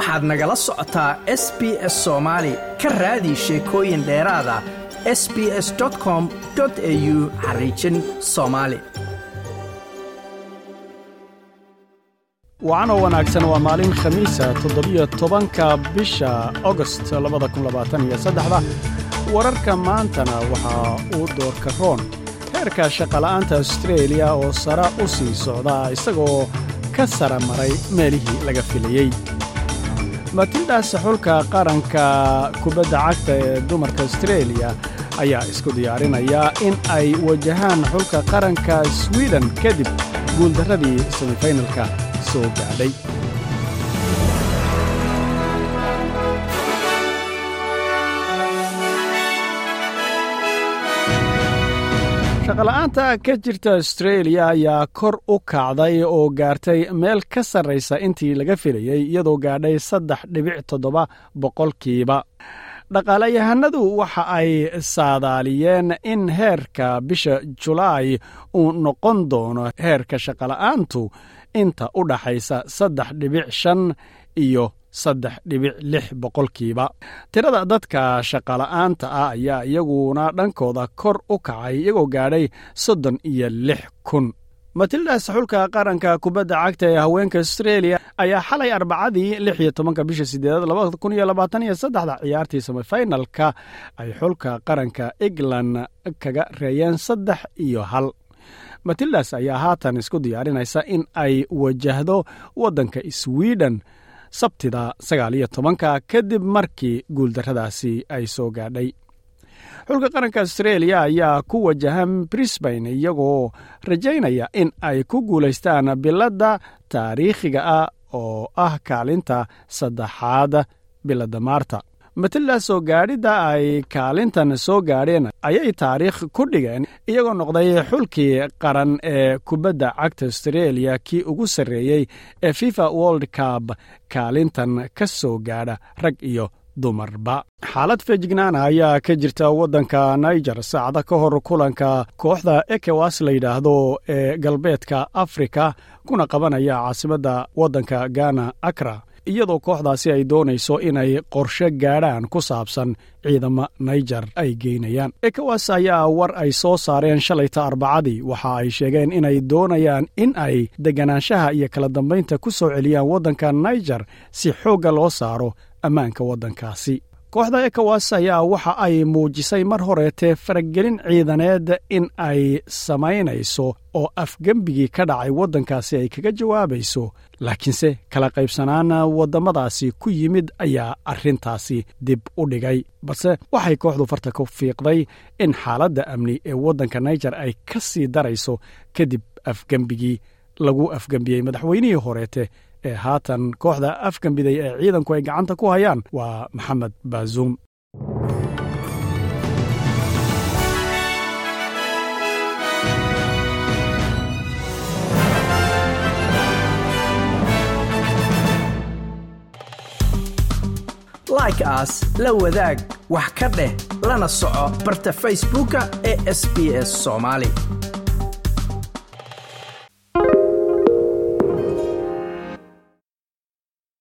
waxaad nagala socotaa s b s soomaali ka raadi sheekooyin dheeraada s b s com au xariijin soomaali wacanoo wanaagsan waa maalin khamiisa toddobiyo tobanka bisha agost labada kun labaataniyo saddexda. Wararka maantana waxaa uu doorka roon. Heerka shaqala'aanta astreeliya oo sara u sii socda isagoo ka sara maray meelihii laga filayey matilda saxulka qaranka kubadda cagta ee dumarka astreeliya ayaa isku diyaarinaya in ay wajahaan xulka qaranka swiden kadib guuldarradii semifaynalka soo gaadhay shaqola'aanta ka jirta astreeliya ayaa kor u kacday oo gaartay meel ka sarraysa intii laga filayey iyadoo gaadhay saddex dhibic toddoba boqolkiiba dhaqaalayahanadu waxa ay saadaaliyeen in heerka bisha julaay uu noqon doono heerka shaqola'aantu inta u dhaxaysa saddex dhibic shan iyo saddex dhibic lix boqolkiiba. Tirada dadka shaqola'aanta ah ayaa iyaguna dhankooda kor u kacay iyagoo gaadhay soddon iyo lix kun matilda saxulka qaranka kubadda cagta ee haweenka astreeliya ayaa xalay arbacadii lix iyo tobanka bisha sideedaad labada kun iyo labaatan iyo saddexda ciyaartii semifinalka ay xulka qaranka england kaga reeyeen saddex iyo hal. Matildas ayaa haatan isku diyaarinaysa in ay wajahdo waddanka swiden sabtida sagaal tobanka kadib markii guuldarradaasi ay soo gaadhay xulka qaranka astreeliya ayaa ku wajahan brisbane iyagoo rajaynaya in ay ku guulaystaan biladda taariikhiga ah oo ah kaalinta saddexaad biladda maarta. Matilda soo gaadhidda ay kaalintan soo gaadheen ayay taariikh ku dhigeen iyagoo noqday xulkii qaran ee kubadda cagta astreeliya kii ugu sarreeyey ee fifa world cub kaalintan ka soo gaadha rag iyo dumarba xaalad feejignaana ayaa ka jirta waddanka niger saacada ka hor kulanka kooxda ekewas la yidhaahdo ee galbeedka afrika kuna qabanaya caasimadda waddanka ghana akra iyadoo kooxdaasi ay doonayso inay qorshe gaadhaan ku saabsan ciidamo naijer ay geynayaan ekowas ayaa war ay soo saareen shalayta arbacadii waxa ay sheegeen inay doonayaan in ay deganaanshaha iyo kala dambaynta ku soo celiyaan waddanka naijer si xoogga loo saaro ammaanka waddankaasi kooxda ekowas ayaa waxa ay muujisay mar horeetee faragelin ciidaneed in ay samaynayso oo afgembigii ka dhacay waddankaasi ay kaga jawaabayso. Laakiinse kala qaybsanaan waddamadaasi ku yimid ayaa arrintaasi dib u dhigay. Balse waxay kooxdu farta ku fiiqday in xaaladda amni ee waddanka naijer ay ka sii darayso kadib afgembigii lagu afgembiyey madaxweynihii horeete ee haatan kooxda afgembiday ee ciidanku ay gacanta ku hayaan waa maxamed baazuum like aas la wadaag wax ka dheh lana soco barta facebooka ee sb s